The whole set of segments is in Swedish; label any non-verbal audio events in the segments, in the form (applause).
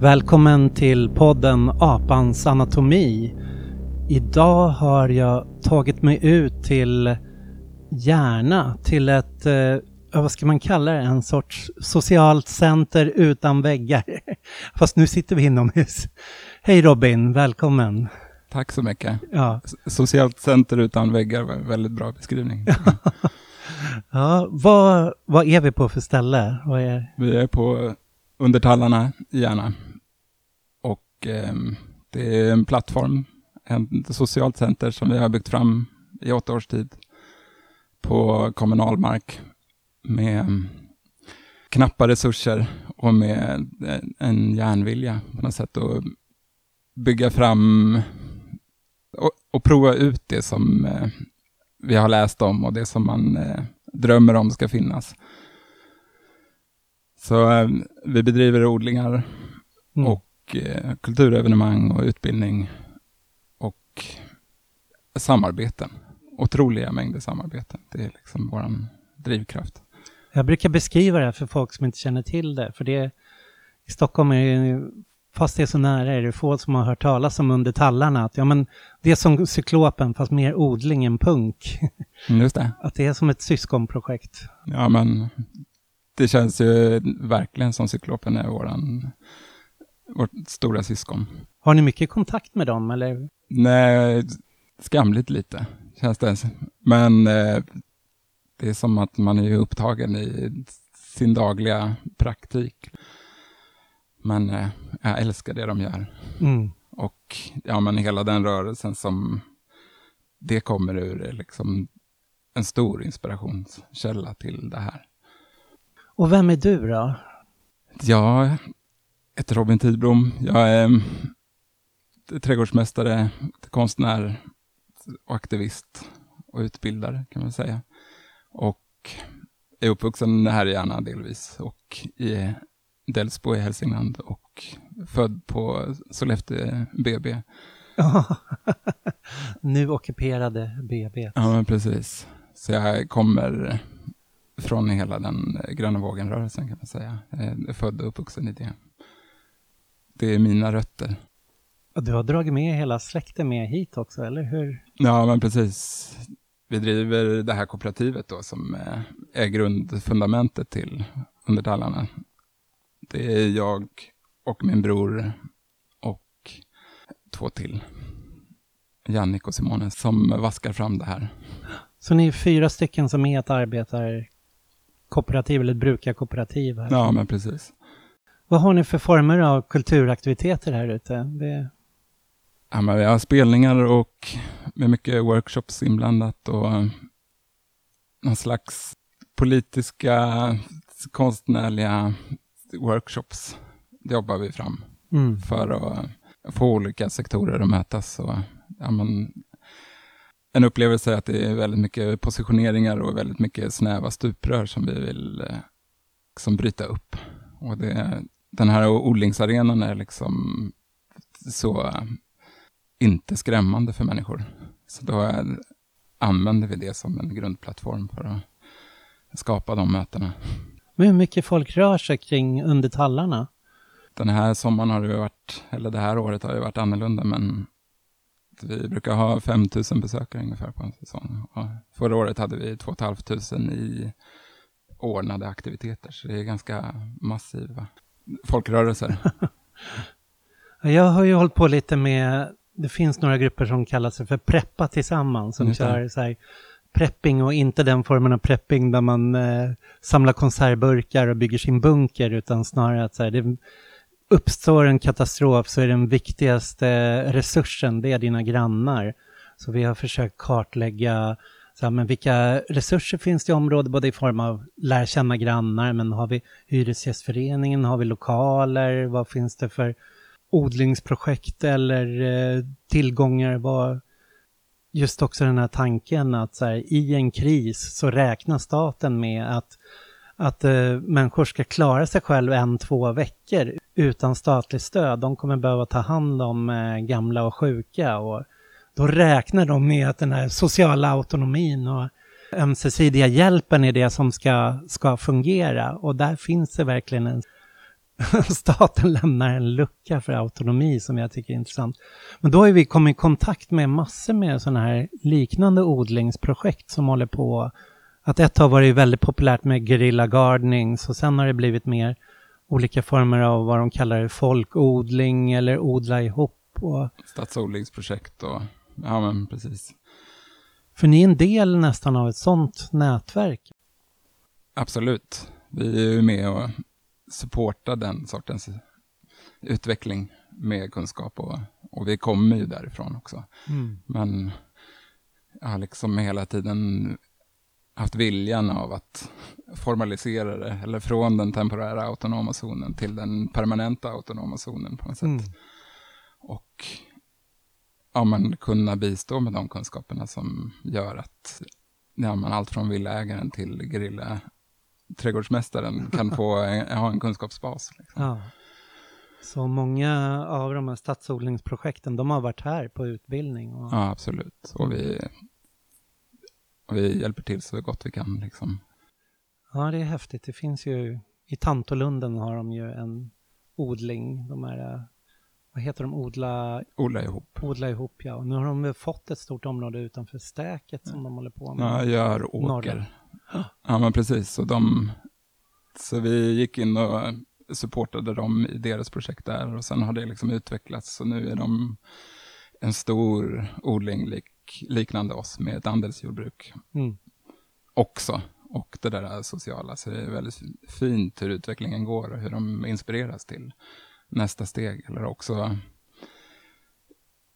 Välkommen till podden Apans anatomi. Idag har jag tagit mig ut till Järna, till ett, eh, vad ska man kalla det, en sorts socialt center utan väggar. (laughs) Fast nu sitter vi inomhus. Hej Robin, välkommen. Tack så mycket. Ja. Socialt center utan väggar var en väldigt bra beskrivning. (laughs) ja, vad, vad är vi på för ställe? Vad är... Vi är på Undertallarna i Järna. Och eh, det är en plattform, ett socialt center som vi har byggt fram i åtta års tid på kommunal mark med knappa resurser och med en järnvilja på något sätt att bygga fram och, och prova ut det som eh, vi har läst om och det som man eh, drömmer om ska finnas. Så eh, vi bedriver odlingar mm. Och eh, kulturevenemang och utbildning och samarbeten. Otroliga mängder samarbeten. Det är liksom vår drivkraft. Jag brukar beskriva det för folk som inte känner till det, för det i Stockholm är fast det är så nära, är det få som har hört talas om under tallarna, att ja men det är som cyklopen fast mer odling än punk. Mm, just det. Att det är som ett syskonprojekt. Ja men det känns ju verkligen som cyklopen är våran, vårt stora syskon. Har ni mycket kontakt med dem eller? Nej, skamligt lite känns det. Men eh, det är som att man är upptagen i sin dagliga praktik. Men eh, jag älskar det de gör. Mm. Och ja, men hela den rörelsen som det kommer ur är liksom en stor inspirationskälla till det här. Och vem är du då? Jag heter Robin Tidblom. Jag är trädgårdsmästare, konstnär och aktivist och utbildare kan man säga. Och är uppvuxen här i Järna delvis och i Delsbo i Hälsingland och född på Sollefteå BB. (laughs) nu ockuperade BB. Ja, men precis. Så jag kommer från hela den gröna vågen-rörelsen kan man säga. Jag är född och uppvuxen i det. Det är mina rötter. Och du har dragit med hela släkten med hit också, eller hur? Ja, men precis. Vi driver det här kooperativet då som är grundfundamentet till Undertallarna. Det är jag och min bror och två till. Jannik och Simone som vaskar fram det här. Så ni är fyra stycken som är ett arbetarkooperativ eller ett brukarkooperativ? Här. Ja, men precis. Vad har ni för former av kulturaktiviteter här ute? Det... Ja, men vi har spelningar och med mycket workshops inblandat och någon slags politiska, konstnärliga workshops jobbar vi fram mm. för att få olika sektorer att mötas. Och, ja, men, en upplevelse är att det är väldigt mycket positioneringar och väldigt mycket snäva stuprör som vi vill eh, liksom bryta upp. Och det, den här odlingsarenan är liksom så inte skrämmande för människor. Så då använder vi det som en grundplattform för att skapa de mötena. Men hur mycket folk rör sig kring under tallarna? Den här sommaren har det varit, eller det här året har det varit annorlunda, men vi brukar ha 5 000 besökare ungefär på en säsong. Och förra året hade vi 2 500 i ordnade aktiviteter, så det är ganska massiva folkrörelser. (laughs) Jag har ju hållit på lite med, det finns några grupper som kallar sig för Preppa tillsammans, som kör så här prepping och inte den formen av prepping där man eh, samlar konservburkar och bygger sin bunker, utan snarare att så här, det uppstår en katastrof så är den viktigaste resursen, det är dina grannar. Så vi har försökt kartlägga så här, men vilka resurser finns det i området, både i form av lära känna grannar, men har vi Hyresgästföreningen, har vi lokaler, vad finns det för odlingsprojekt eller eh, tillgångar, vad, just också den här tanken att så här, i en kris så räknar staten med att, att uh, människor ska klara sig själv en, två veckor utan statligt stöd. De kommer behöva ta hand om uh, gamla och sjuka och då räknar de med att den här sociala autonomin och ömsesidiga hjälpen är det som ska, ska fungera och där finns det verkligen en (laughs) staten lämnar en lucka för autonomi som jag tycker är intressant. Men då har vi kommit i kontakt med massor med sådana här liknande odlingsprojekt som håller på. Att ett har varit väldigt populärt med guerrilla gardening, så sen har det blivit mer olika former av vad de kallar folkodling eller odla ihop. Och... Stadsodlingsprojekt och ja men precis. För ni är en del nästan av ett sådant nätverk. Absolut. Vi är ju med och supportar den sortens utveckling med kunskap och, och vi kommer ju därifrån också. Mm. Men jag har liksom hela tiden haft viljan av att formalisera det, eller från den temporära autonoma zonen till den permanenta autonoma zonen på något sätt. Mm. Och ja, men kunna bistå med de kunskaperna som gör att ja, men allt från villägaren till gerilla trädgårdsmästaren kan få (laughs) ha en kunskapsbas. Liksom. Ja. Så många av de här stadsodlingsprojekten, de har varit här på utbildning? Och... Ja, absolut. Och vi, och vi hjälper till så gott vi kan. Liksom. Ja, det är häftigt. Det finns ju, i Tantolunden har de ju en odling, de här, vad heter de, odla... Odla ihop. Odla ihop, ja. Och nu har de fått ett stort område utanför Stäket som de håller på med. Ja, gör åker. Norra. Ja, men precis. Så, de, så vi gick in och supportade dem i deras projekt där och sen har det liksom utvecklats. Så nu är de en stor odling lik, liknande oss med ett andelsjordbruk mm. också. Och det där sociala, så det är väldigt fint hur utvecklingen går och hur de inspireras till nästa steg. Eller också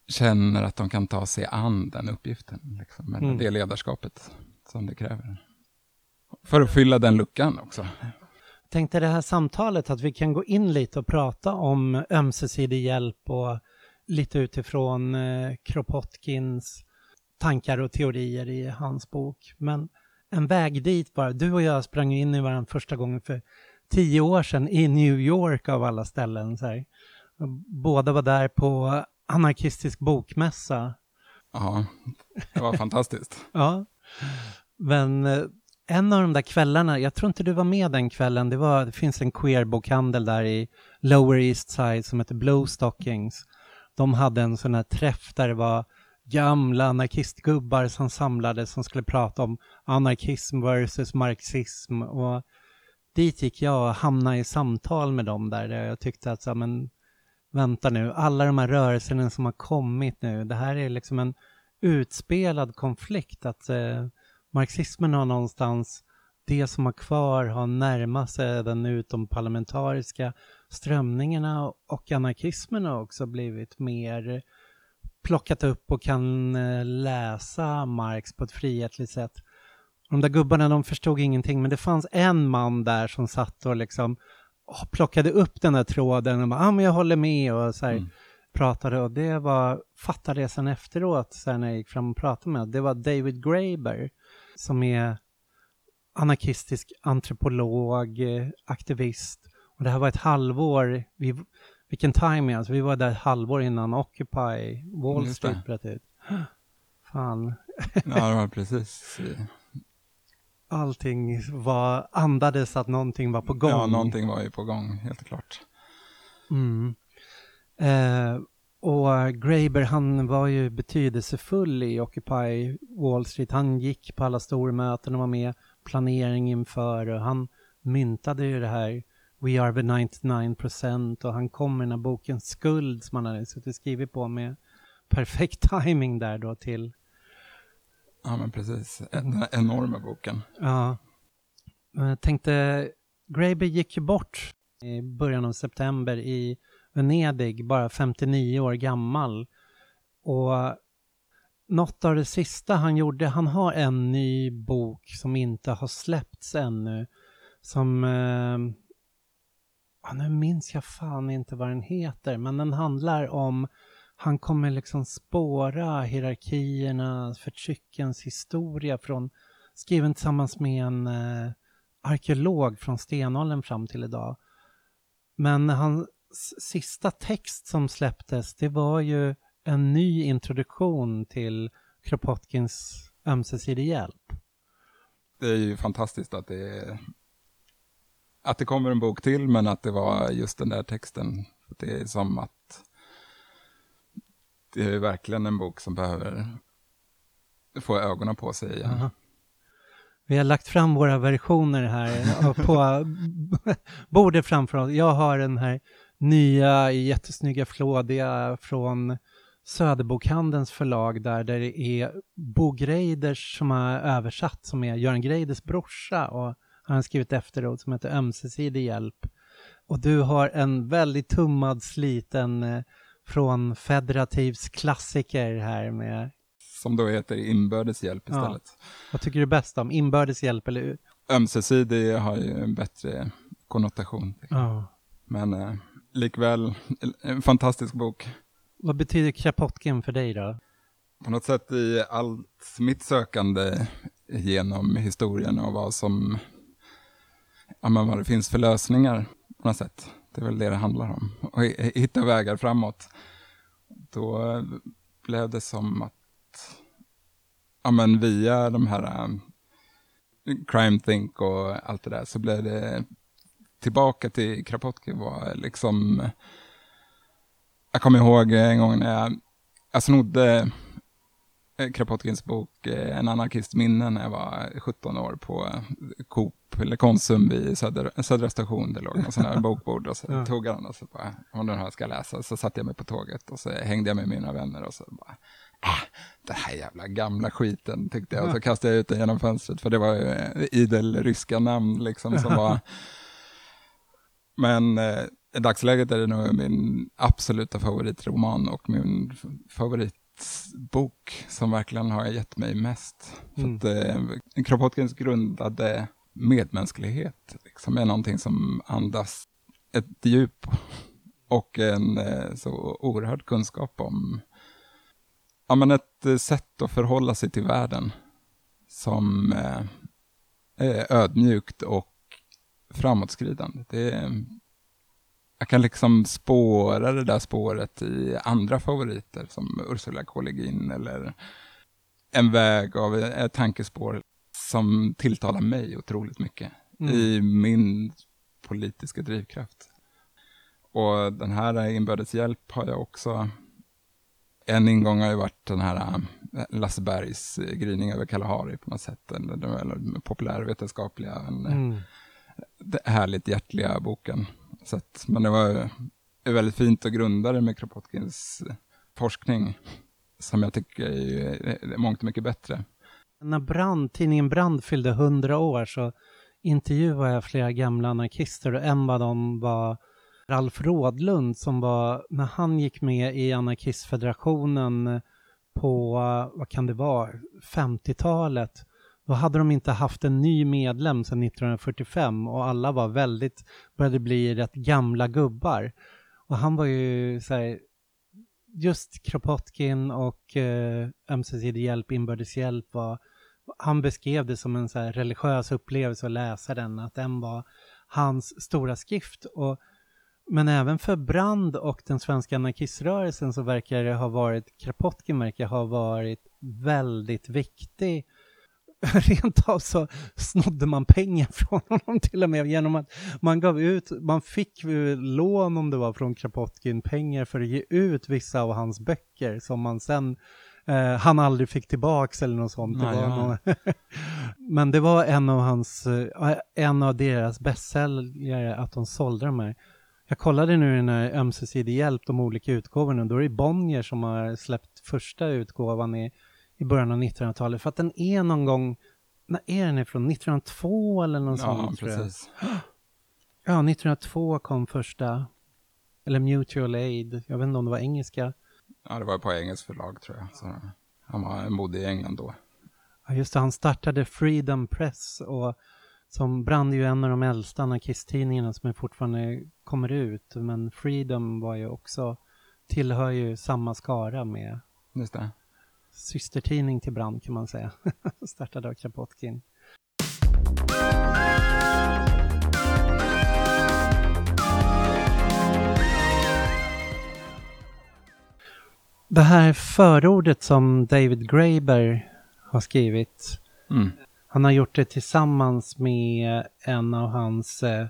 känner att de kan ta sig an den uppgiften, liksom, eller mm. det ledarskapet som det kräver. För att fylla den luckan också. Jag tänkte det här samtalet att vi kan gå in lite och prata om ömsesidig hjälp och lite utifrån eh, Kropotkins tankar och teorier i hans bok. Men en väg dit bara. Du och jag sprang in i varandra första gången för tio år sedan i New York av alla ställen. Så här. Båda var där på anarkistisk bokmässa. Ja, det var fantastiskt. (laughs) ja, men eh, en av de där kvällarna, jag tror inte du var med den kvällen, det, var, det finns en queerbokhandel där i Lower East Side som heter Blue Stockings. De hade en sån här träff där det var gamla anarkistgubbar som samlades som skulle prata om anarkism versus marxism. Och dit gick jag och hamnade i samtal med dem där, där jag tyckte att, så, men vänta nu, alla de här rörelserna som har kommit nu, det här är liksom en utspelad konflikt. att eh, marxismen har någonstans, det som har kvar har närmat sig den utomparlamentariska strömningarna och anarkismen har också blivit mer plockat upp och kan eh, läsa Marx på ett frihetligt sätt. De där gubbarna de förstod ingenting men det fanns en man där som satt och liksom plockade upp den där tråden och bara, ah, men jag håller med och så här, mm. pratade och det var, fattade jag sen efteråt så här, när jag gick fram och pratade med det var David Graeber som är anarkistisk antropolog, aktivist. Och det här var ett halvår, vi, vilken timing alltså, vi var där ett halvår innan Occupy Wall Street bröt ut. Fan. ja, det var precis. Allting var, andades att någonting var på gång. Ja, någonting var ju på gång, helt klart. Mm. Eh, och Graeber han var ju betydelsefull i Occupy Wall Street. Han gick på alla stormöten och var med planering inför och han myntade ju det här We are the 99% och han kom med den här boken Skuld som han hade suttit skrivit på med perfekt (laughs) timing där då till Ja men precis, den enorma boken. Ja. Jag tänkte, Graeber gick ju bort i början av september i Venedig, bara 59 år gammal. Och något av det sista han gjorde, han har en ny bok som inte har släppts ännu. Som, eh, nu minns jag fan inte vad den heter, men den handlar om, han kommer liksom spåra hierarkierna, förtryckens historia från, skriven tillsammans med en eh, arkeolog från stenåldern fram till idag. Men hans sista text som släpptes, det var ju en ny introduktion till Kropotkins ömsesidig hjälp. Det är ju fantastiskt att det att det kommer en bok till, men att det var just den där texten. Det är som att det är verkligen en bok som behöver få ögonen på sig igen. Aha. Vi har lagt fram våra versioner här på (laughs) bordet framför oss. Jag har den här nya jättesnygga flådiga från Söderbokhandelns förlag där, där det är Bo Greiders som har översatt, som är Göran Greiders brorsa och han har skrivit efteråt som heter Ömsesidig hjälp. Och du har en väldigt tummad, sliten eh, från Federativs klassiker här med som då heter inbördes hjälp istället. Ja. Vad tycker du bäst om, inbördes hjälp eller? Ömsesidig har ju en bättre konnotation. Ja. Men eh, likväl en fantastisk bok. Vad betyder Krapotkin för dig då? På något sätt i allt mitt sökande genom historien och vad som, ja men vad det finns för lösningar på något sätt. Det är väl det det handlar om. Och hitta vägar framåt. Då blev det som att ja, men via de här um, Crime Think och allt det där så blev det tillbaka till Kropotkin var liksom jag kommer ihåg en gång när jag, jag snodde Kropotkins bok eh, En anarkist minne när jag var 17 år på Coop eller Konsum vid Södra, Södra station. Det låg någon sån här (laughs) bokbord och så ja. tog jag den och så bara, om den här ska läsa. Så satte jag mig på tåget och så hängde jag med mina vänner och så bara, äh, den här jävla gamla skiten tyckte jag. Och så kastade jag ut den genom fönstret för det var ju idel ryska namn liksom som (laughs) var. Men eh, i dagsläget är det nog min absoluta favoritroman och min favoritbok som verkligen har gett mig mest. Mm. För att eh, Kropotkins grundade medmänsklighet liksom är någonting som andas ett djup och en eh, så oerhörd kunskap om ja, men ett sätt att förhålla sig till världen som eh, är ödmjukt och framåtskridande. Det är, jag kan liksom spåra det där spåret i andra favoriter som Ursula K. Le Guin eller En väg av ett tankespår som tilltalar mig otroligt mycket mm. i min politiska drivkraft. Och den här inbördes hjälp har jag också en ingång har ju varit den här äh, Lasse Bergs gryning över Kalahari på något sätt, eller den populärvetenskapliga, en, mm. härligt hjärtliga boken. Så att, men det var väldigt fint att grunda det med Kropotkins forskning, som jag tycker är mångt mycket bättre. När Brand, tidningen Brand fyllde 100 år så intervjuade jag flera gamla anarkister och en av dem var Ralf Rådlund som var, när han gick med i anarkistfederationen på, vad kan det vara, 50-talet, då hade de inte haft en ny medlem sedan 1945 och alla var väldigt, började bli rätt gamla gubbar. Och han var ju så här, just Kropotkin och eh, ömsesidig hjälp, inbördes hjälp var, han beskrev det som en så religiös upplevelse att läsa den, att den var hans stora skrift. Och men även för Brand och den svenska anarkiströrelsen så verkar det ha varit, Kropotkin verkar ha varit väldigt viktig. (laughs) Rent av så snodde man pengar (laughs) från honom till och med genom att man gav ut, man fick lån om det var från Kropotkin, pengar för att ge ut vissa av hans böcker som man sen eh, han aldrig fick tillbaks eller något sånt. Det någon... (laughs) Men det var en av hans, eh, en av deras bästsäljare att de sålde de här. Jag kollade nu den här ömsesidig hjälp, de olika utgåvorna, då är det Bonnier som har släppt första utgåvan i, i början av 1900-talet, för att den är någon gång, när är den ifrån? 1902 eller något ja, sånt? (gasps) Ja, precis. Ja, 1902 kom första, eller Mutual Aid, jag vet inte om det var engelska. Ja, det var på engelskt förlag tror jag. Så han bodde i England då. Ja, just det, han startade Freedom Press och som Brand är ju en av de äldsta anarkisttidningarna som fortfarande kommer ut. Men Freedom var ju också, tillhör ju samma skara med Just det. Systertidning till Brand kan man säga. (laughs) Startade av Kropotkin. Det här förordet som David Graeber har skrivit mm. Han har gjort det tillsammans med en av hans eh,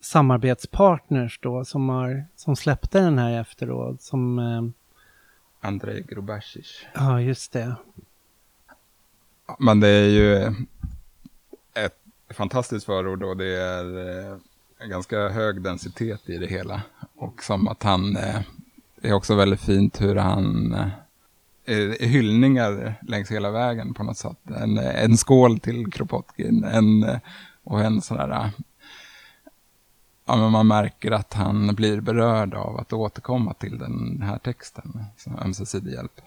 samarbetspartners då som, har, som släppte den här efteråt. Som, eh, Andrei Grubasic. Ja, just det. Men det är ju ett fantastiskt förord och det är eh, ganska hög densitet i det hela. Och som att han, eh, det är också väldigt fint hur han eh, hyllningar längs hela vägen på något sätt. En, en skål till Kropotkin en, och en sån där ja, men man märker att han blir berörd av att återkomma till den här texten. Så ömsesidig hjälp.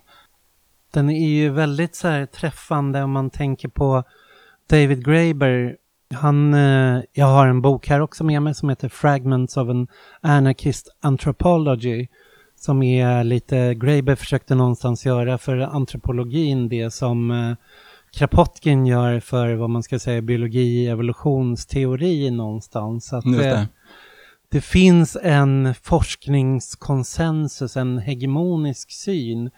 Den är ju väldigt så här träffande om man tänker på David Graeber. Han, eh, jag har en bok här också med mig som heter Fragments of an Anarchist Anthropology. Som är lite, Graeber försökte någonstans göra för antropologin det som eh, Kropotkin gör för vad man ska säga biologi, evolutionsteori någonstans. Att, Just det det finns en forskningskonsensus, en hegemonisk syn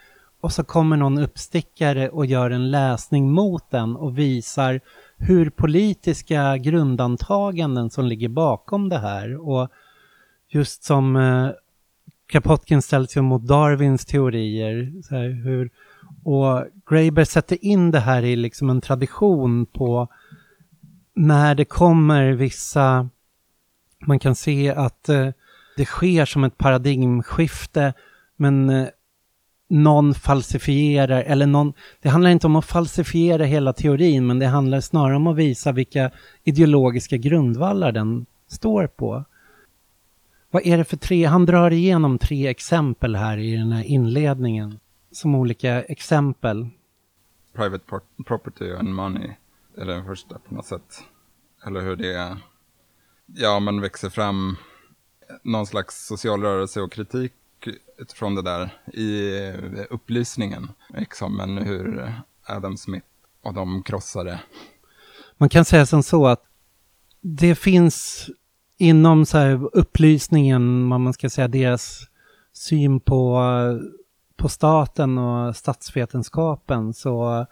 och så kommer någon uppstickare och gör en läsning mot den och visar hur politiska grundantaganden som ligger bakom det här och just som eh, Kropotkin ställs ju mot Darwins teorier. Så här, hur, och Graeber sätter in det här i liksom en tradition på när det kommer vissa, man kan se att eh, det sker som ett paradigmskifte men eh, någon falsifierar, eller någon, det handlar inte om att falsifiera hela teorin, men det handlar snarare om att visa vilka ideologiska grundvallar den står på. Vad är det för tre, han drar igenom tre exempel här i den här inledningen, som olika exempel. Private property and money är den första på något sätt. Eller hur det, ja men växer fram någon slags social rörelse och kritik utifrån det där i eh, upplysningen. Liksom, men hur Adam Smith och de krossade. Man kan säga som så att det finns inom så här upplysningen, vad man ska säga, deras syn på, på staten och statsvetenskapen så,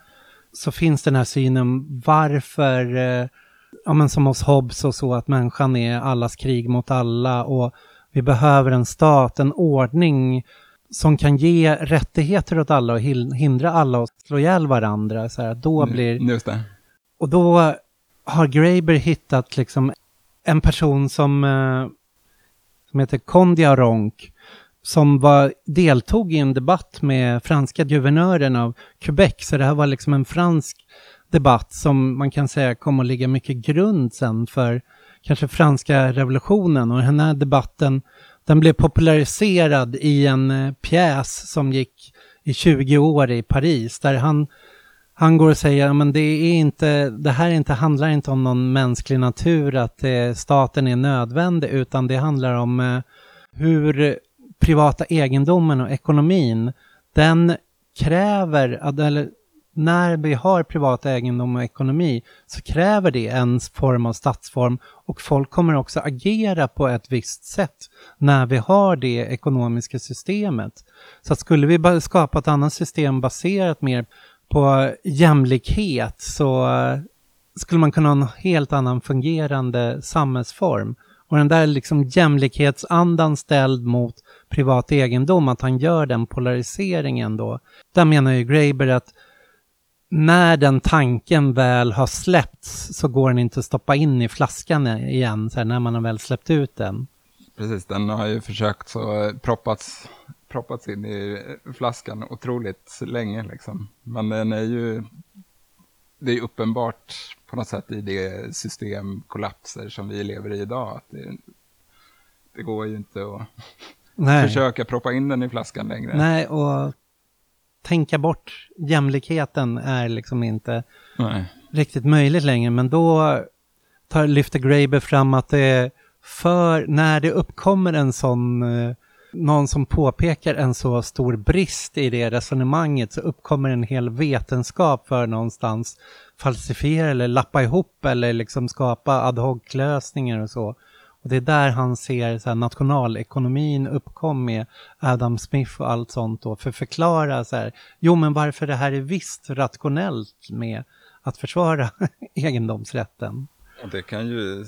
så finns den här synen varför, eh, ja men som hos Hobbes och så, att människan är allas krig mot alla och vi behöver en stat, en ordning som kan ge rättigheter åt alla och hindra alla att slå ihjäl varandra. Så här, då blir... Just det. Och då har Graeber hittat liksom en person som, eh, som heter Kondia Ronk som var, deltog i en debatt med franska guvernören av Quebec. Så det här var liksom en fransk debatt som man kan säga kom att ligga mycket grund sen för kanske franska revolutionen. Och den här debatten, den blev populariserad i en eh, pjäs som gick i 20 år i Paris, där han, han går och säger men det är inte, det här inte, handlar inte om någon mänsklig natur, att eh, staten är nödvändig, utan det handlar om eh, hur privata egendomen och ekonomin, den kräver, eller när vi har privat egendom och ekonomi så kräver det en form av statsform och folk kommer också agera på ett visst sätt när vi har det ekonomiska systemet. Så att skulle vi skapa ett annat system baserat mer på jämlikhet så eh, skulle man kunna ha en helt annan fungerande samhällsform. Och den där liksom jämlikhetsandan ställd mot privat egendom, att han gör den polariseringen då. Där menar ju Graeber att när den tanken väl har släppts så går den inte att stoppa in i flaskan igen, så här, när man har väl släppt ut den. Precis, den har ju försökt så proppats, proppats in i flaskan otroligt länge liksom. Men den är ju, det är uppenbart på något sätt i det systemkollapser som vi lever i idag. Att det, det går ju inte att (laughs) försöka proppa in den i flaskan längre. Nej, och tänka bort jämlikheten är liksom inte Nej. riktigt möjligt längre. Men då tar, lyfter Graeber fram att det för när det uppkommer en sån, eh, någon som påpekar en så stor brist i det resonemanget så uppkommer en hel vetenskap för någonstans falsifiera eller lappa ihop eller liksom skapa ad hoc-lösningar och så. Och det är där han ser så här, nationalekonomin uppkom med Adam Smith och allt sånt då, för att förklara så här, jo men varför det här är visst rationellt med att försvara (laughs) egendomsrätten. Det kan ju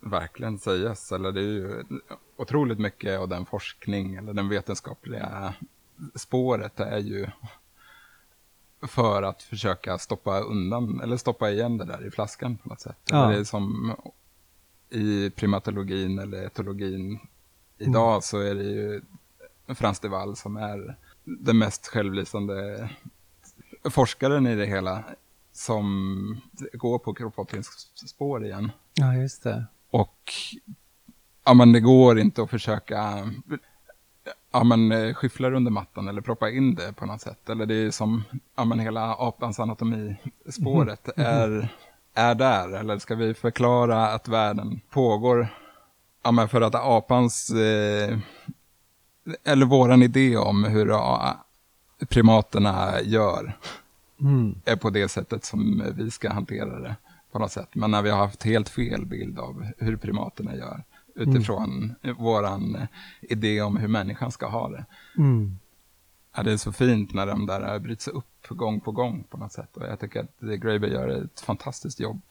verkligen sägas. Eller det är ju otroligt mycket av den forskning eller den vetenskapliga spåret är ju för att försöka stoppa undan eller stoppa igen det där i flaskan på något sätt. Ja. Det är som i primatologin eller etologin idag mm. så är det ju Frans de Waal som är den mest självlysande forskaren i det hela som går på Kropotkins spår igen. Ja, just det. Och ja, men det går inte att försöka ja, men, eh, skyffla under mattan eller proppa in det på något sätt. Eller det är som ja, men, hela apans anatomi-spåret mm. är, är där. Eller ska vi förklara att världen pågår ja, men för att apans, eh, eller våran idé om hur ja, primaterna gör mm. är på det sättet som vi ska hantera det på något sätt. Men när vi har haft helt fel bild av hur primaterna gör utifrån mm. våran idé om hur människan ska ha det. Mm. Ja, det är så fint när de där bryts upp gång på gång på något sätt. Och jag tycker att Graeber gör ett fantastiskt jobb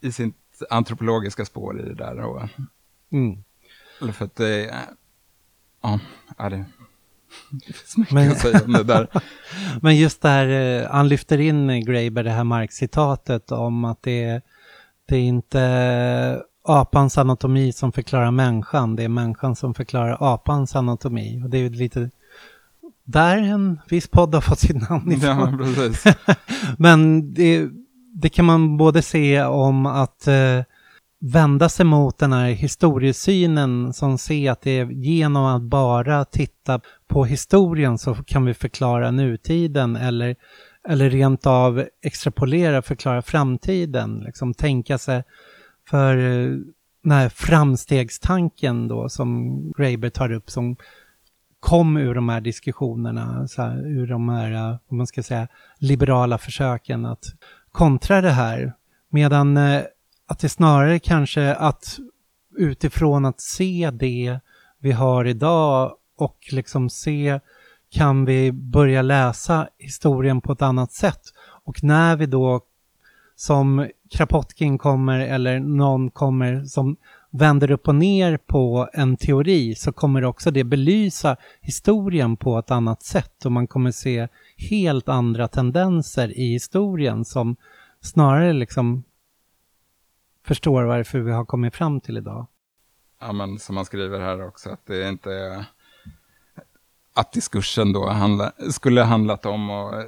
i sitt antropologiska spår i det där. Och, mm. Eller för att det, ja, ja det, finns (laughs) mycket men, att säga om det där. (laughs) men just det här, eh, han lyfter in Graeber, det här Marx-citatet om att det, det är inte apans anatomi som förklarar människan, det är människan som förklarar apans anatomi. Och det är ju lite där en viss podd har fått sitt namn ifrån. Ja, precis. (laughs) men det, det, kan man både se om att eh, vända sig mot den här historiesynen som ser att det är genom att bara titta på historien så kan vi förklara nutiden eller, eller rent av extrapolera, förklara framtiden. Liksom tänka sig för eh, den här framstegstanken då som Graeber tar upp som kom ur de här diskussionerna, så här, ur de här, eh, om man ska säga, liberala försöken att kontra det här. Medan eh, att det snarare kanske att utifrån att se det vi har idag och liksom se, kan vi börja läsa historien på ett annat sätt? Och när vi då som Krapotkin kommer eller någon kommer som vänder upp och ner på en teori så kommer också det belysa historien på ett annat sätt och man kommer se helt andra tendenser i historien som snarare liksom förstår varför vi har kommit fram till idag. Ja, men som man skriver här också, att det inte är att diskursen då handla, skulle handlat om att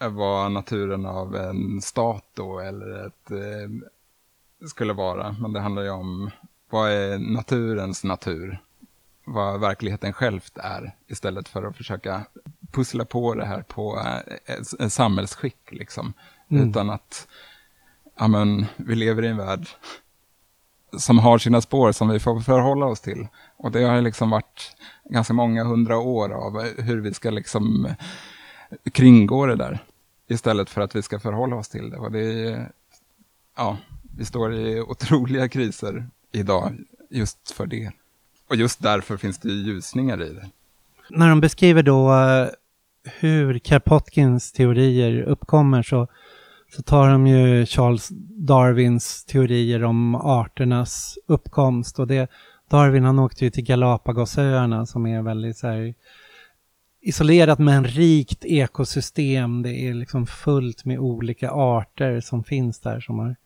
eh, vad naturen av en stat då eller ett eh, skulle vara. Men det handlar ju om vad är naturens natur? Vad verkligheten självt är istället för att försöka pussla på det här på eh, en samhällsskick liksom. Mm. Utan att ja, men, vi lever i en värld som har sina spår som vi får förhålla oss till. Och det har liksom varit ganska många hundra år av hur vi ska liksom kringgå det där istället för att vi ska förhålla oss till det. Och det är, ja, vi står i otroliga kriser idag just för det. Och just därför finns det ljusningar i det. När de beskriver då eh, hur Karpotkins teorier uppkommer så, så tar de ju Charles Darwins teorier om arternas uppkomst. Och det, Darwin han åkte ju till Galapagosöarna som är väldigt så här, isolerat men rikt ekosystem. Det är liksom fullt med olika arter som finns där som har...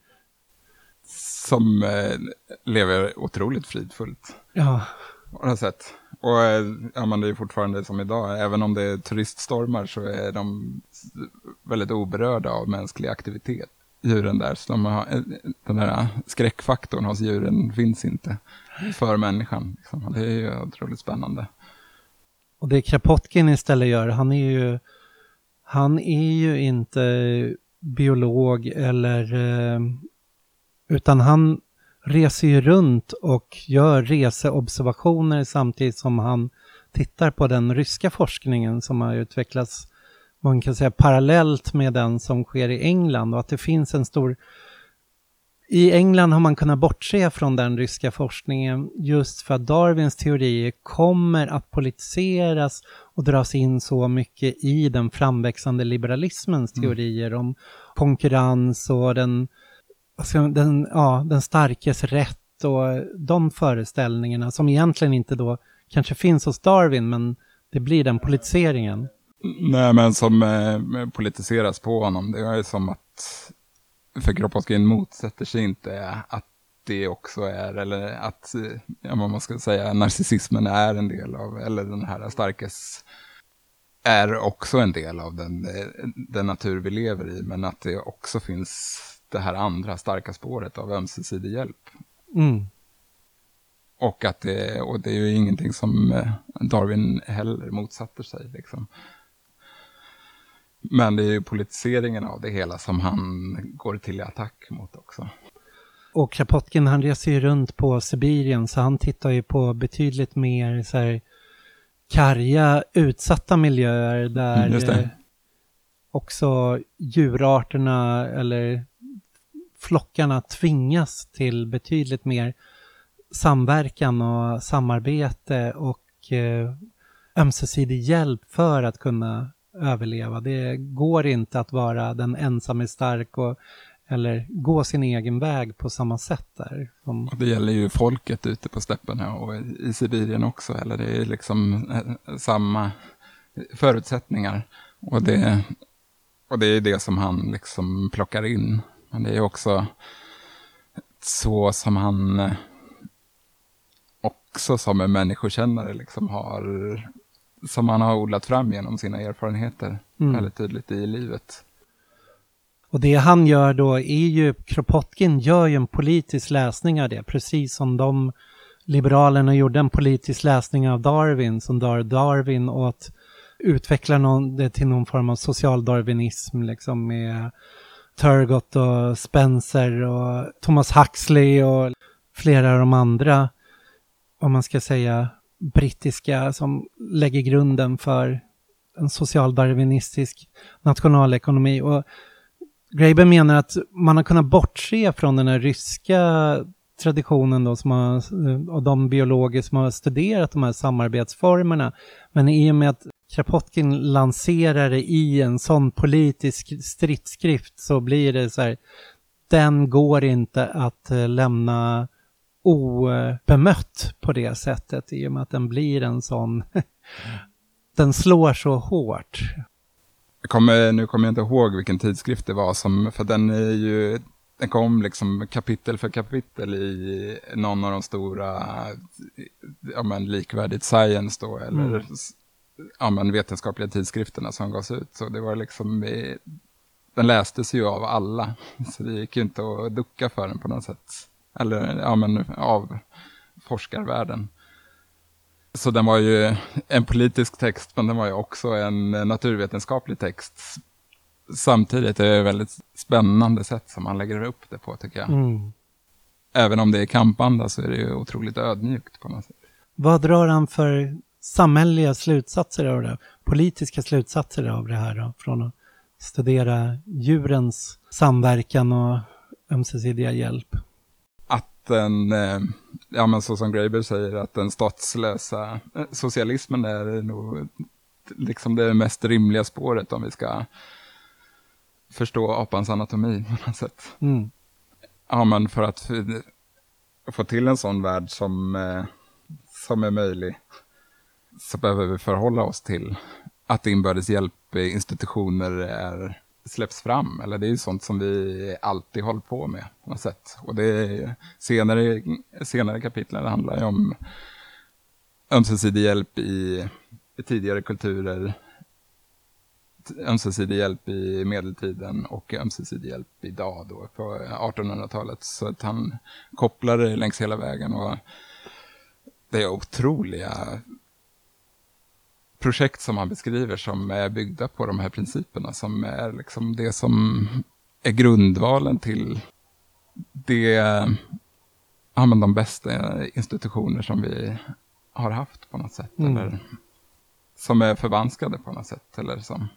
Som eh, lever otroligt fridfullt. Ja. På något sätt. Och eh, ja, men det är fortfarande som idag, även om det är turiststormar så är de väldigt oberörda av mänsklig aktivitet. Djuren där, så de har, eh, den där skräckfaktorn hos djuren finns inte för människan. Liksom. Det är ju otroligt spännande. Och det Krapotkin istället gör, han är ju, han är ju inte biolog eller, utan han reser ju runt och gör reseobservationer samtidigt som han tittar på den ryska forskningen som har utvecklats, man kan säga parallellt med den som sker i England och att det finns en stor i England har man kunnat bortse från den ryska forskningen just för att Darwins teorier kommer att politiseras och dras in så mycket i den framväxande liberalismens mm. teorier mm. om konkurrens och den, Alltså, den, ja, den starkes rätt och de föreställningarna som egentligen inte då kanske finns hos Darwin, men det blir den politiseringen. Nej, men som eh, politiseras på honom, det är som att, för Kropotkin motsätter sig inte att det också är, eller att, eh, ja, man ska säga, narcissismen är en del av, eller den här starkes är också en del av den, eh, den natur vi lever i, men att det också finns det här andra starka spåret av ömsesidig hjälp. Mm. Och, att det, och det är ju ingenting som eh, Darwin heller motsatte sig. Liksom. Men det är ju politiseringen av det hela som han går till attack mot också. Och Krapotkin han reser ju runt på Sibirien så han tittar ju på betydligt mer så här, karga, utsatta miljöer där Mm, också djurarterna eller flockarna tvingas till betydligt mer samverkan och samarbete och eh, ömsesidig hjälp för att kunna överleva. Det går inte att vara den ensamme stark och eller gå sin egen väg på samma sätt där. Som... Det gäller ju folket ute på stäpperna och i Sibirien också, eller det är liksom eh, samma förutsättningar. Och det, och det är det som han liksom plockar in. Men det är också så som han eh, också som en människokännare liksom har, som han har odlat fram genom sina erfarenheter Mm. väldigt tydligt i livet. Och det han gör då är ju, Kropotkin gör ju en politisk läsning av det, precis som de liberalerna gjorde en politisk läsning av Darwin, som Dar Darwin och att utveckla någon, det till någon form av socialdarwinism, liksom med Turgot och Spencer och Thomas Huxley och flera av de andra, om man ska säga, brittiska som lägger grunden för en socialdarwinistisk nationalekonomi. Och Graeber menar att man har kunnat bortse från den här ryska traditionen då som har, eh, och de biologer som har studerat de här samarbetsformerna. Men i och med att Kropotkin lanserar det i en sån politisk stridsskrift så blir det så här, den går inte att eh, lämna obemött på det sättet i och med att den blir en sån, (laughs) den slår så hårt. Jag kommer, nu kommer jag inte ihåg vilken tidskrift det var, som, för den är ju, den kom liksom kapitel för kapitel i någon av de stora, ja men likvärdigt science då, eller Mm. ja men vetenskapliga tidskrifterna som gavs ut. Så det var liksom, den lästes ju av alla, (laughs) så det gick ju inte att ducka för den på något sätt. Eller ja men av forskarvärlden. Så den var ju en politisk text, men den var ju också en naturvetenskaplig text. Samtidigt är det ett väldigt spännande sätt som man lägger upp det på, tycker jag. Mm. Även om det är kampanda så är det ju otroligt ödmjukt på något sätt. Vad drar han för samhälleliga slutsatser av det? Politiska slutsatser av det här då? Från att studera djurens samverkan och ömsesidiga hjälp. Att den, eh, ja men så som Graeber säger, att den statslösa eh, socialismen är nog liksom det mest rimliga spåret om vi ska förstå apans anatomi på något sätt. Mm. Ja, men för att få till en sån värld som, eh, som är möjlig så behöver vi förhålla oss till att inbördes hjälpinstitutioner är, släpps fram. Eller det är ju sånt som vi alltid håller på med på något sätt. Och det är senare, senare kapitlen handlar ju om ömsesidig hjälp i, i tidigare kulturer, ömsesidig hjälp i medeltiden och ömsesidig hjälp idag då på 1800-talet. Så att han kopplar det längs hela vägen och det är otroliga projekt som han beskriver som är byggda på de här principerna som är liksom det som är grundvalen till det, ja men de bästa institutioner som vi har haft på något sätt. Mm. Eller som är förvanskade på något sätt. Eller som...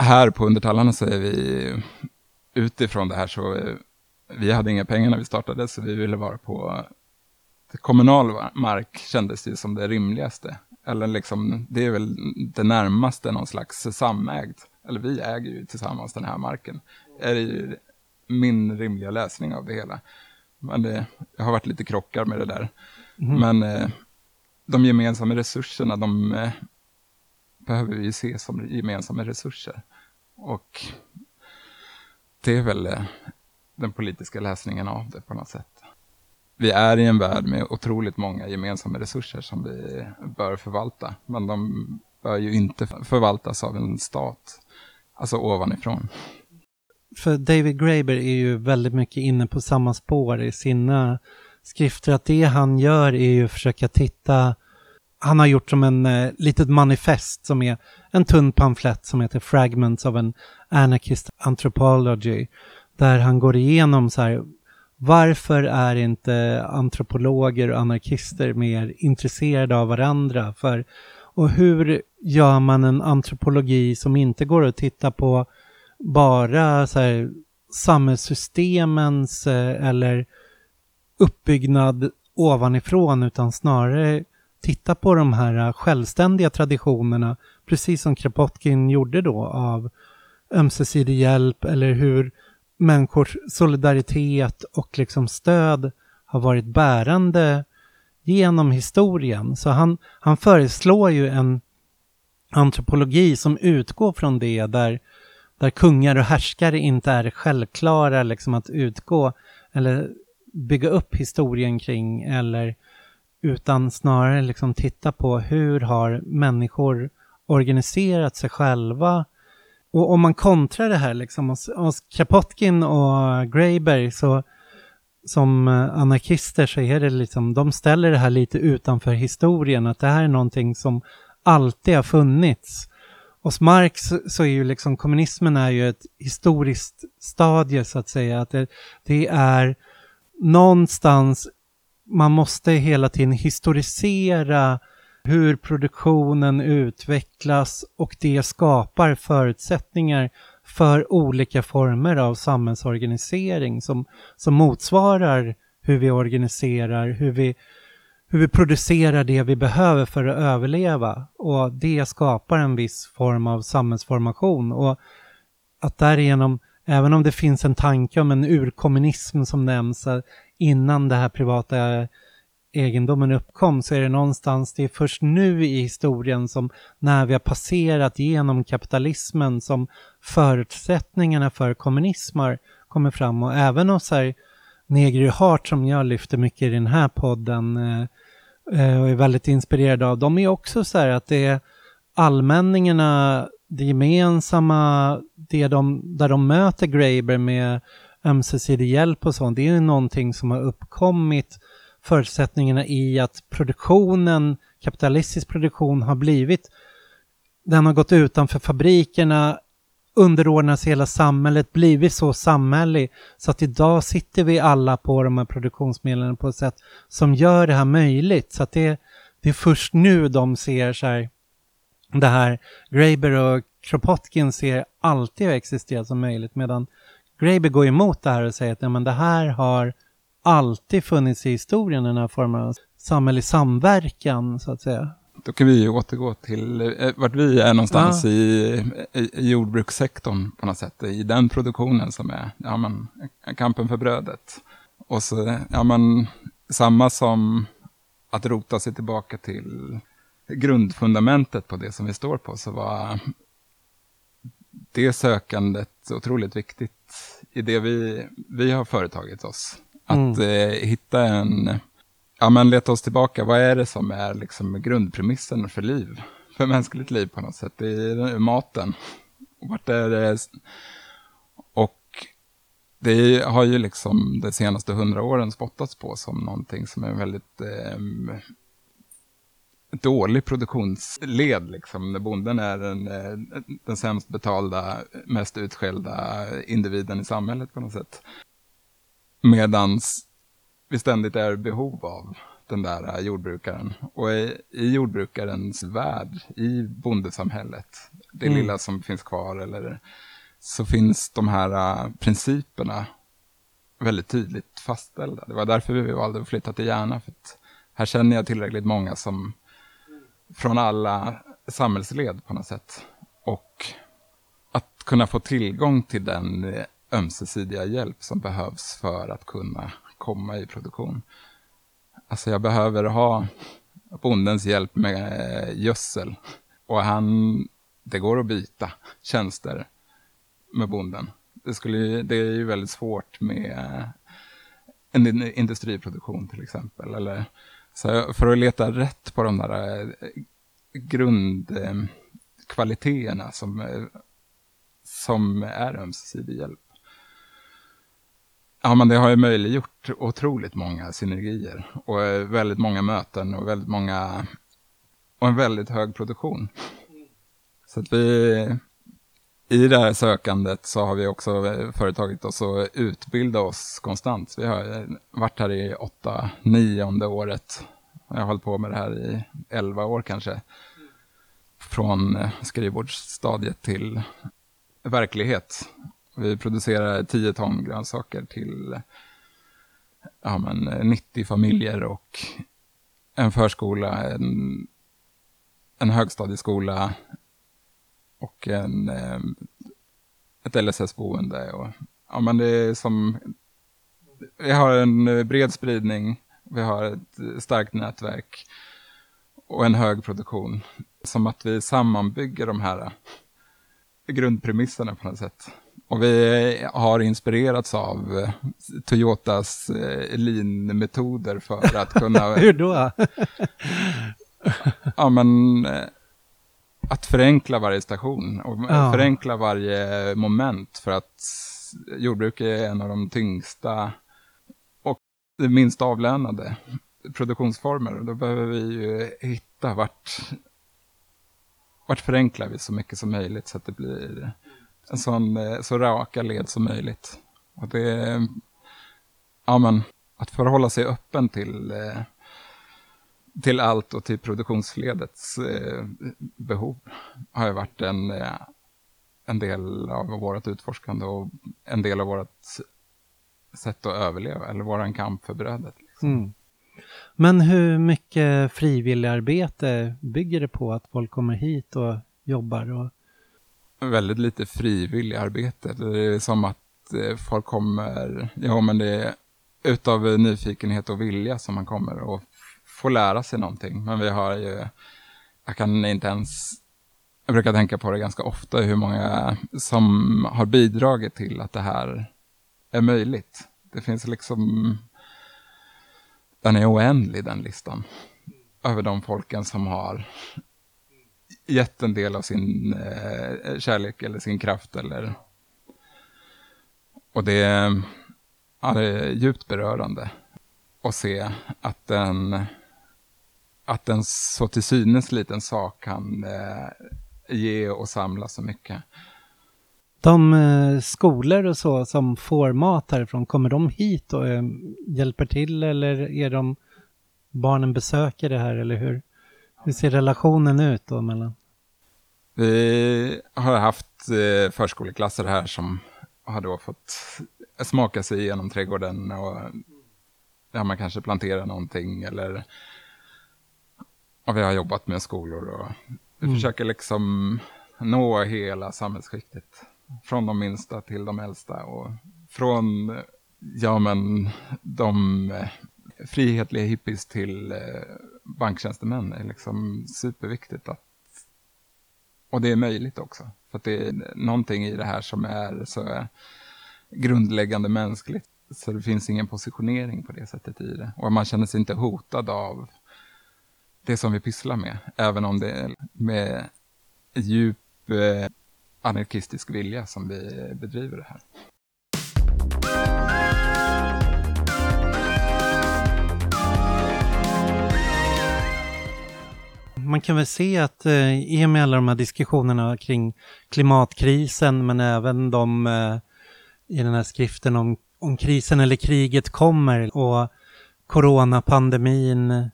Här på Undertallarna så är vi utifrån det här så eh, vi hade inga pengar när vi startade så vi ville vara på kommunal mark kändes det som det rimligaste. Eller liksom, det är väl det närmaste någon slags samägd. Eller vi äger ju tillsammans den här marken. Är det ju min rimliga läsning av det hela. Men det, jag har varit lite krockar med det där. Mm. Men eh, de gemensamma resurserna, de eh, behöver vi se som gemensamma resurser. Och det är väl eh, den politiska läsningen av det på något sätt. Vi är i en värld med otroligt många gemensamma resurser som vi bör förvalta, men de bör ju inte förvaltas av en stat, alltså ovanifrån. För David Graeber är ju väldigt mycket inne på samma spår i sina skrifter, att det han gör är ju att försöka titta han har gjort som en eh, litet manifest som är en tunn pamflett som heter Fragments of an Anarchist Anthropology. Där han går igenom så här, varför är inte antropologer och anarkister mer intresserade av varandra? För, och hur gör man en antropologi som inte går att titta på bara så här, samhällssystemens eh, eller uppbyggnad ovanifrån utan snarare titta på de här eh, självständiga traditionerna, precis som Kropotkin gjorde då av ömsesidig hjälp eller hur människors solidaritet och liksom stöd har varit bärande genom historien. Så han, han föreslår ju en antropologi som utgår från det där, där kungar och härskare inte är självklara liksom att utgå eller bygga upp historien kring eller utan snarare liksom titta på hur har människor organiserat sig själva och om man kontrar det här liksom hos, hos Kropotkin och Greyberg så som eh, anarkister så är det liksom, de ställer det här lite utanför historien, att det här är någonting som alltid har funnits. Hos Marx så är ju liksom kommunismen är ju ett historiskt stadie så att säga, att det, det är någonstans, man måste hela tiden historisera hur produktionen utvecklas och det skapar förutsättningar för olika former av samhällsorganisering som, som motsvarar hur vi organiserar, hur vi, hur vi producerar det vi behöver för att överleva. Och det skapar en viss form av samhällsformation. Och att därigenom, även om det finns en tanke om en urkommunism som nämns innan det här privata egendomen uppkom så är det någonstans, det är först nu i historien som när vi har passerat genom kapitalismen som förutsättningarna för kommunism har kommit fram. Och även hos här Negri Hart som jag lyfter mycket i den här podden eh, eh, och är väldigt inspirerad av, de är också så här att det är allmänningarna, det gemensamma, det de, där de möter Graeber med ömsesidig hjälp och sånt, det är ju någonting som har uppkommit förutsättningarna i att produktionen, kapitalistisk produktion har blivit, den har gått utanför fabrikerna, underordnas hela samhället, blivit så samhällig så att idag sitter vi alla på de här produktionsmedlen på ett sätt som gör det här möjligt. Så att det, det är först nu de ser så här, det här, Graeber och Kropotkin ser alltid har existerat som möjligt medan Graeber går emot det här och säger att ja, men det här har alltid funnits i historien, den här formen av samhällelig samverkan, så att säga. Då kan vi ju återgå till eh, vart vi är någonstans ja. i, i, i jordbrukssektorn på något sätt. I den produktionen som är ja, men, kampen för brödet. Och så, ja men, samma som att rota sig tillbaka till grundfundamentet på det som vi står på, så var det sökandet otroligt viktigt i det vi, vi har företagit oss. Att mm. eh, hitta en, ja men leta oss tillbaka, vad är det som är liksom grundpremissen för liv? För mänskligt liv på något sätt, det är maten. Vart är det? Och det har ju liksom de senaste hundra åren spottats på som någonting som är väldigt eh, dålig produktionsled. Liksom. När bonden är den, eh, den sämst betalda, mest utskällda individen i samhället på något sätt. Medans vi ständigt är i behov av den där äh, jordbrukaren. Och i, i jordbrukarens värld, i bondesamhället, det mm. lilla som finns kvar, eller, så finns de här uh, principerna väldigt tydligt fastställda. Det var därför vi valde att flytta till Järna, för att här känner jag tillräckligt många som från alla samhällsled på något sätt. Och att kunna få tillgång till den eh, ömsesidiga hjälp som behövs för att kunna komma i produktion. Alltså jag behöver ha bondens hjälp med eh, gödsel. Och han, det går att byta tjänster med bonden. Det, skulle, det är ju väldigt svårt med eh, en industriproduktion till exempel. Eller, så för att leta rätt på de där eh, grundkvaliteterna som, eh, som är ömsesidig hjälp. Ja, men det har ju möjliggjort otroligt många synergier och eh, väldigt många möten och väldigt många och en väldigt hög produktion. Så att vi i det här sökandet så har vi också eh, företagit oss att utbilda oss konstant. Vi har eh, varit här i åtta, nionde året. Jag har hållit på med det här i elva år kanske. Från eh, skrivbordsstadiet till verklighet. Vi producerar 10 ton grönsaker till ja, men 90 familjer och en förskola, en, en högstadieskola och en, ett LSS-boende. Och, ja, men det är som, vi har en bred spridning, vi har ett starkt nätverk och en hög produktion. Som att vi sammanbygger de här grundpremisserna på något sätt. Och vi har inspirerats av Toyotas eh, lean-metoder för att kunna... (laughs) Hur då? ja, men eh, att förenkla varje station och ja. förenkla varje moment för att jordbruk är en av de tyngsta och minst avlönade produktionsformer. Och då behöver vi ju hitta vart, vart förenklar vi så mycket som möjligt så att det blir en sån, eh, så raka led som möjligt. Och det, ja men, att förhålla sig öppen till, eh, till allt och till produktionsledets eh, behov har ju varit en, en del av vårt utforskande och en del av vårt sätt att överleva, eller våran kamp för brödet. Liksom. Mm. Men hur mycket frivilligarbete bygger det på att folk kommer hit och jobbar och väldigt lite frivillig arbete. Det är som att eh, folk kommer, ja men det är utav nyfikenhet och vilja som man kommer och få lära sig någonting. Men vi har ju, jag kan inte ens, jag brukar tänka på det ganska ofta, hur många som har bidragit till att det här är möjligt. Det finns liksom, den är oändlig den listan. Över de folken som har gett en del av sin eh, kärlek eller sin kraft. Eller... Och det, ja, det är djupt berörande att se att den, att en så till synes liten sak kan eh, ge och samla så mycket. De eh, skolor och så som får mat härifrån, kommer de hit och eh, hjälper till eller är de barnen besöker det här eller hur? Hur ser relationen ut då mellan? Vi har haft eh, förskoleklasser här som har då fått smaka sig igenom trädgården och ja, man kanske planterar någonting eller och vi har jobbat med skolor och vi mm. försöker liksom nå hela samhällsskiktet. Från de minsta till de äldsta och från ja, men, de frihetliga hippies till eh, banktjänstemän. Det är liksom superviktigt att och det är möjligt också. För det är någonting i det här som är så grundläggande mänskligt. Så det finns ingen positionering på det sättet i det. Och man känner sig inte hotad av det som vi pysslar med. Även om det är med djup eh, anarkistisk vilja som vi bedriver det här. man kan väl se att eh, i och med alla de här diskussionerna kring klimatkrisen, men även de eh, i den här skriften om, om krisen eller kriget kommer och coronapandemin,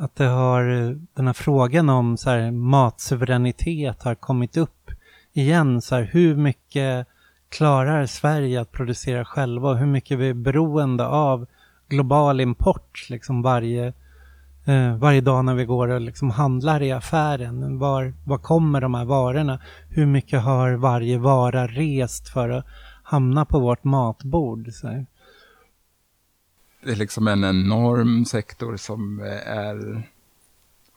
att det har, den här frågan om så här, matsuveränitet har kommit upp igen. Så här, hur mycket klarar Sverige att producera själva och hur mycket vi är beroende av global import liksom varje eh, varje dag när vi går och liksom handlar i affären. Var, var kommer de här varorna? Hur mycket har varje vara rest för att hamna på vårt matbord? Så det är liksom en enorm sektor som är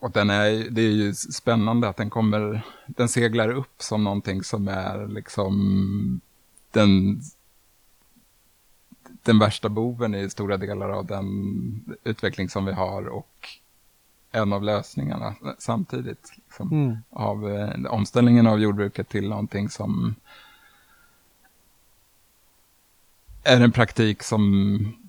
och den är, det är ju spännande att den kommer, den seglar upp som någonting som är liksom den, den värsta boven i stora delar av den utveckling som vi har och en av lösningarna samtidigt. Liksom, mm. Av eh, omställningen av jordbruket till någonting som är en praktik som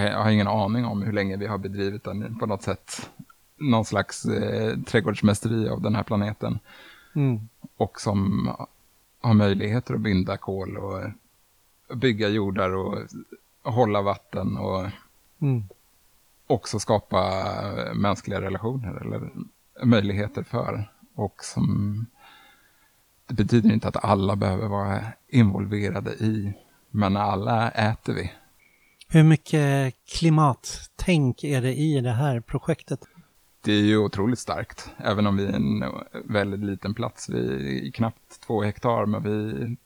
jag har ingen aning om hur länge vi har bedrivit den på något sätt. Någon slags eh, trädgårdsmästeri av den här planeten. Mm. Och som har möjligheter att binda kol och bygga jordar och, och hålla vatten och mm. också skapa mänskliga relationer eller möjligheter för. Och som det betyder inte att alla behöver vara involverade i, men alla äter vi. Hur mycket klimattänk är det i det här projektet? Det är ju otroligt starkt, även om vi är en väldigt liten plats. Vi är knappt två hektar, men vi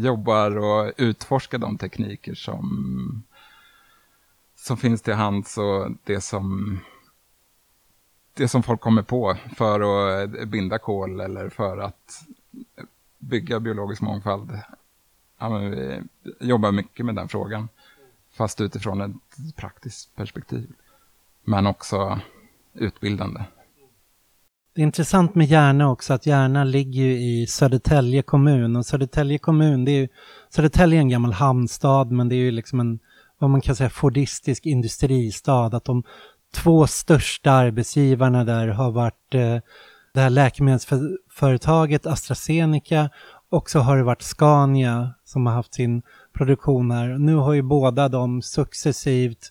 jobbar och utforskar de tekniker som, som finns till hands och det som, det som folk kommer på för att binda kol eller för att bygga biologisk mångfald. Ja, vi jobbar mycket med den frågan fast utifrån ett praktiskt perspektiv. Men också utbildande. Det är intressant med Järna också att Järna ligger ju i Södertälje kommun och Södertälje kommun, det är ju, Södertälje är en gammal hamnstad men det är ju liksom en, vad man kan säga, fordistisk industristad. Att de två största arbetsgivarna där har varit eh, det här läkemedelsföretaget AstraZeneca och så har det varit Scania som har haft sin produktioner. Nu har ju båda de successivt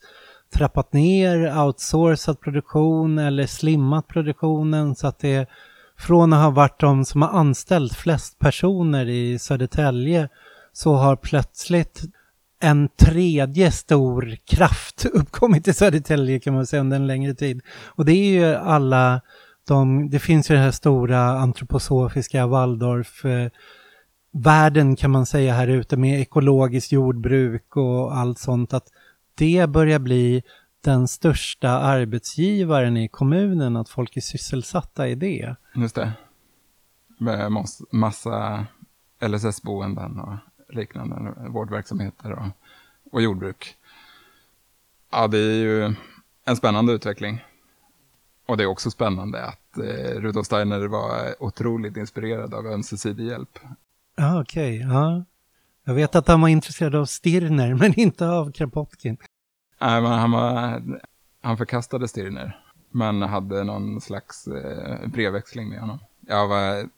trappat ner, outsourcat produktion eller slimmat produktionen så att det från att ha varit de som har anställt flest personer i Södertälje så har plötsligt en tredje stor kraft (laughs) uppkommit i Södertälje kan man säga under en längre tid. Och det är ju alla de, det finns ju det här stora antroposofiska Waldorf eh, världen kan man säga här ute med ekologiskt jordbruk och allt sånt att det börjar bli den största arbetsgivaren i kommunen, att folk är sysselsatta i det. Just det. Med massa LSS-boenden och liknande vårdverksamheter och, och jordbruk. Ja, det är ju en spännande utveckling. Och det är också spännande att eh, Rudolf Steiner var otroligt inspirerad av ömsesidig hjälp. Ja, okej. Okay. Ja. Jag vet att han var intresserad av Stirner, (laughs) men inte av Kropotkin. Nej, men han, var, han förkastade Stirner, men hade någon slags eh, brevväxling med honom. Jag, var,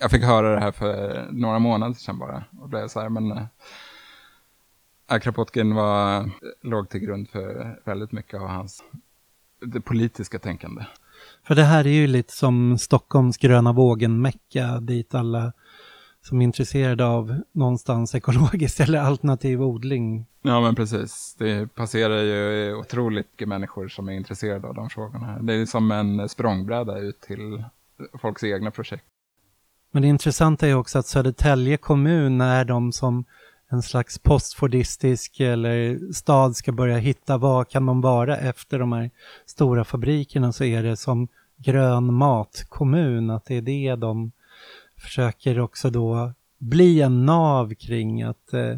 jag fick höra det här för några månader sedan bara, och blev så här, men eh, Kropotkin var, låg till grund för väldigt mycket av hans det politiska tänkande. För det här är ju lite som Stockholms gröna vågen-mecka dit alla som är intresserade av någonstans ekologiskt eller alternativ odling. Ja, men precis. Det passerar ju otroligt mycket människor som är intresserade av de frågorna. Det är som en språngbräda ut till folks egna projekt. Men det intressanta är också att Södertälje kommun är de som en slags postfordistisk eller stad ska börja hitta vad kan de vara efter de här stora fabrikerna så är det som grön matkommun, att det är det de försöker också då bli en nav kring att eh,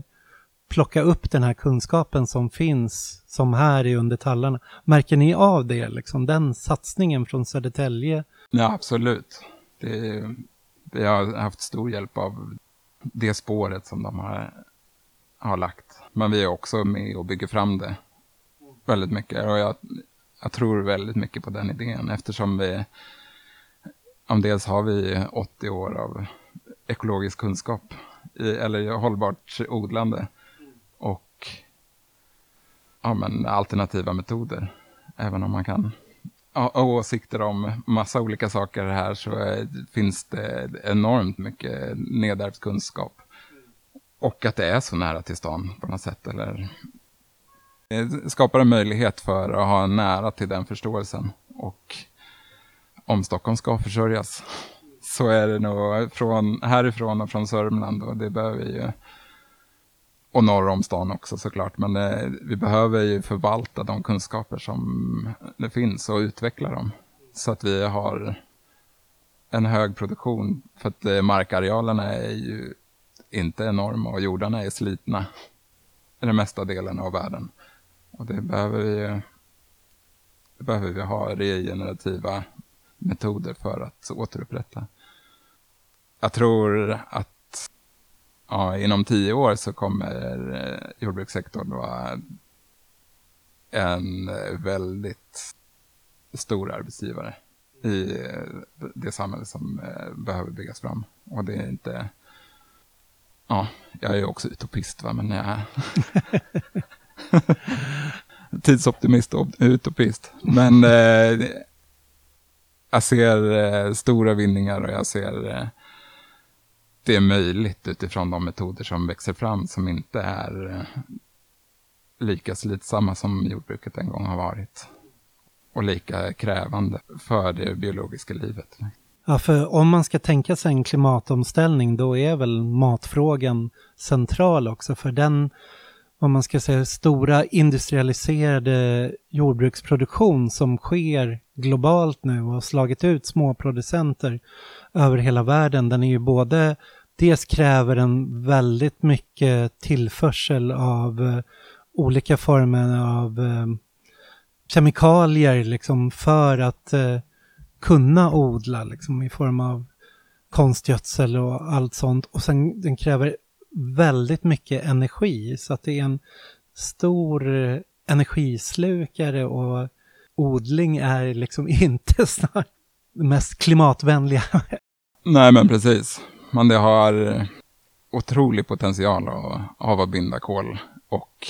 plocka upp den här kunskapen som finns, som här är under tallarna. Märker ni av det, liksom, den satsningen från Södertälje? Ja, absolut. Det, vi har haft stor hjälp av det spåret som de har, har lagt. Men vi är också med och bygger fram det väldigt mycket. Och jag, jag tror väldigt mycket på den idén eftersom vi om dels har vi 80 år av ekologisk kunskap, i, eller hållbart odlande och ja, men alternativa metoder. Även om man kan ha åsikter om massa olika saker här så finns det enormt mycket nedärvd kunskap. Och att det är så nära till stan på något sätt. Eller, det skapar en möjlighet för att ha nära till den förståelsen. Och om Stockholm ska försörjas så är det nog från, härifrån och från Sörmland och det behöver vi ju och norr om stan också såklart. Men eh, vi behöver ju förvalta de kunskaper som det finns och utveckla dem. Så att vi har en hög produktion. För att eh, markarealerna är ju inte enorma och jordarna är slitna i den mesta delen av världen. Och det behöver vi, det behöver vi ha regenerativa metoder för att återupprätta. Jag tror att ja, inom tio år så kommer eh, jordbrukssektorn vara en väldigt stor arbetsgivare i eh, det samhälle som eh, behöver byggas fram. Och det är inte... Ja, jag är också utopist, va? men jag... (laughs) (laughs) Tidsoptimist och utopist. Men eh, jag ser eh, stora vinningar och jag ser eh, det är möjligt utifrån de metoder som växer fram som inte är eh, lika slitsamma som jordbruket en gång har varit. Och lika krävande för det biologiska livet. Ja, för om man ska tänka sig en klimatomställning då är väl matfrågan central också för den om man ska säga, stora industrialiserade jordbruksproduktion som sker globalt nu och har slagit ut småproducenter över hela världen, den är ju både, dels kräver den väldigt mycket tillförsel av eh, olika former av eh, kemikalier liksom för att eh, kunna odla liksom i form av konstgödsel och allt sånt. Och sen den kräver väldigt mycket energi så att det är en stor energislukare och odling är liksom (laughs) inte snart det mest klimatvänliga. Nej men precis. Men det har otrolig potential att avbinda kol och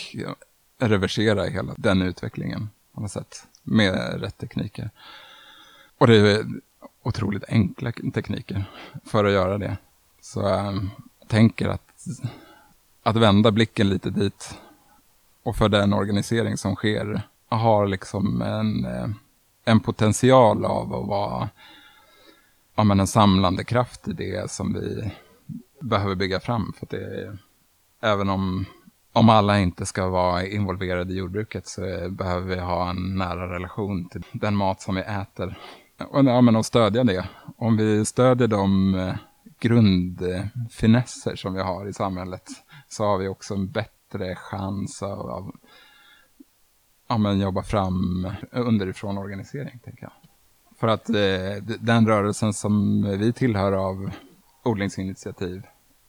reversera hela den utvecklingen på något sätt med rätt tekniker. Och det är otroligt enkla tekniker för att göra det. Så eh, jag tänker att att vända blicken lite dit och för den organisering som sker har liksom en, eh, en potential av att vara ja, men en samlande kraft i det som vi behöver bygga fram. För det, även om, om alla inte ska vara involverade i jordbruket så behöver vi ha en nära relation till den mat som vi äter. Och, ja, men och stödja det. Om vi stödjer de eh, grundfinesser som vi har i samhället så har vi också en bättre chans av, av ja, men jobba fram underifrån organisering, tänker jag. För att eh, den rörelsen som vi tillhör av odlingsinitiativ,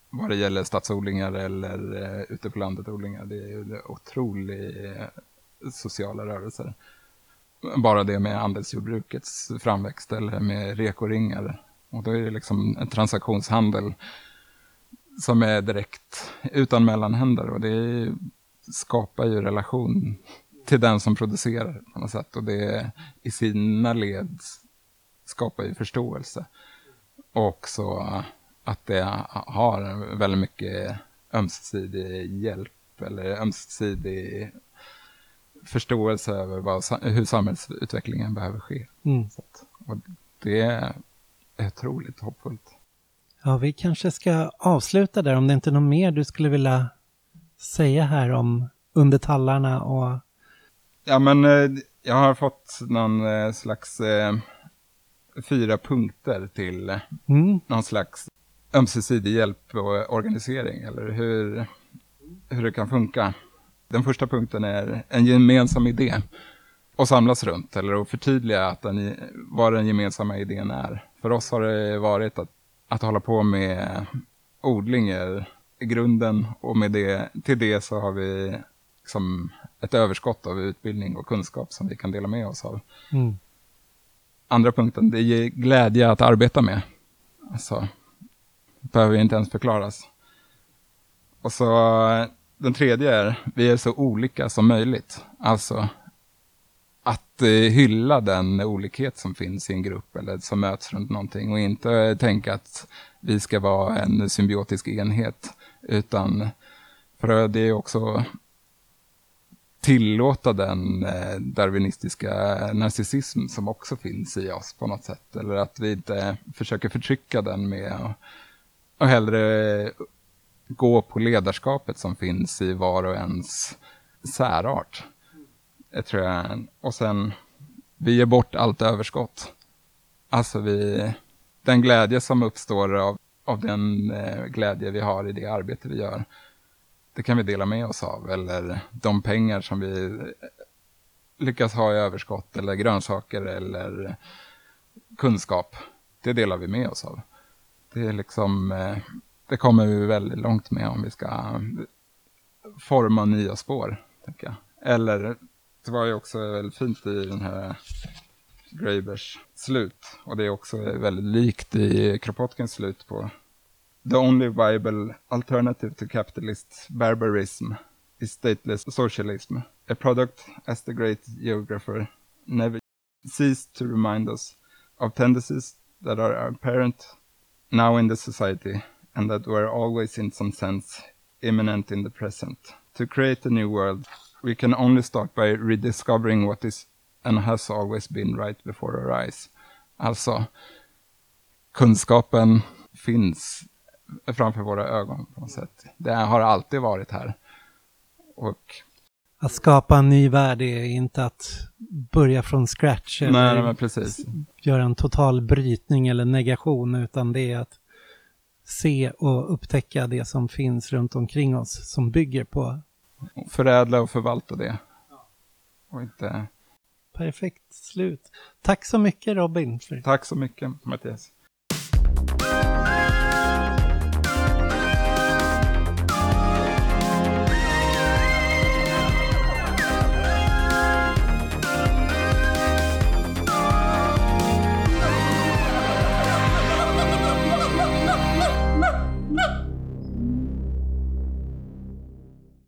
vad det gäller stadsodlingar eller eh, ute på landet odlingar, det är ju otroligt eh, sociala rörelser. Bara det med andelsjordbrukets framväxt eller med rekoringar. Och då är det liksom en transaktionshandel som är direkt utan mellanhänder och det skapar ju relation till den som producerar på något sätt och det i sina led skapar ju förståelse. Och så att det har väldigt mycket ömsesidig hjälp eller ömsesidig förståelse över vad, hur samhällsutvecklingen behöver ske. Mm. Att, och det är otroligt hoppfullt. Ja, vi kanske ska avsluta där om det inte är något mer du skulle vilja säga här om under tallarna och... Ja, men eh, jag har fått någon eh, slags eh, fyra punkter till mm. någon slags ömsesidig hjälp och organisering, eller hur, hur det kan funka. Den första punkten är en gemensam idé och samlas runt, eller att förtydliga att den, vad den gemensamma idén är. För oss har det varit att att hålla på med odling är i grunden och med det, till det så har vi liksom ett överskott av utbildning och kunskap som vi kan dela med oss av. Mm. Andra punkten, det ger glädje att arbeta med. Alltså, behöver inte ens förklaras. Och så den tredje är, vi är så olika som möjligt. Alltså, att eh, hylla den olikhet som finns i en grupp eller som möts runt någonting och inte eh, tänka att vi ska vara en symbiotisk enhet utan för det är också tillåta den eh, darwinistiska narcissism som också finns i oss på något sätt. Eller att vi inte försöker förtrycka den med och hellre gå på ledarskapet som finns i var och ens särart. Det tror jag. Och sen, vi ger bort allt överskott. Alltså vi, den glädje som uppstår av, av den eh, glädje vi har i det arbete vi gör, det kan vi dela med oss av. Eller de pengar som vi eh, lyckas ha i överskott, eller grönsaker, eller kunskap, det delar vi med oss av. Det är liksom, eh, det kommer vi väldigt långt med om vi ska eh, forma nya spår, tänker jag. Eller, det var ju också väldigt fint i den här Grabers slut, och det är också väldigt likt i Kropotkins slut på The only viable alternative to capitalist barbarism is stateless socialism, a product, as the great geographer never ceased to remind us, of tendencies that are apparent now in the society and that were always in some sense imminent in the present. To create a new world, we can only start by rediscovering what is and has always been right before our eyes. Alltså, kunskapen finns framför våra ögon på något sätt. Det har alltid varit här. Och att skapa en ny värld är inte att börja från scratch eller nej, precis. göra en total brytning eller negation, utan det är att se och upptäcka det som finns runt omkring oss som bygger på... Förädla och förvalta det. Och inte... Perfekt slut. Tack så mycket Robin. Tack så mycket Mattias.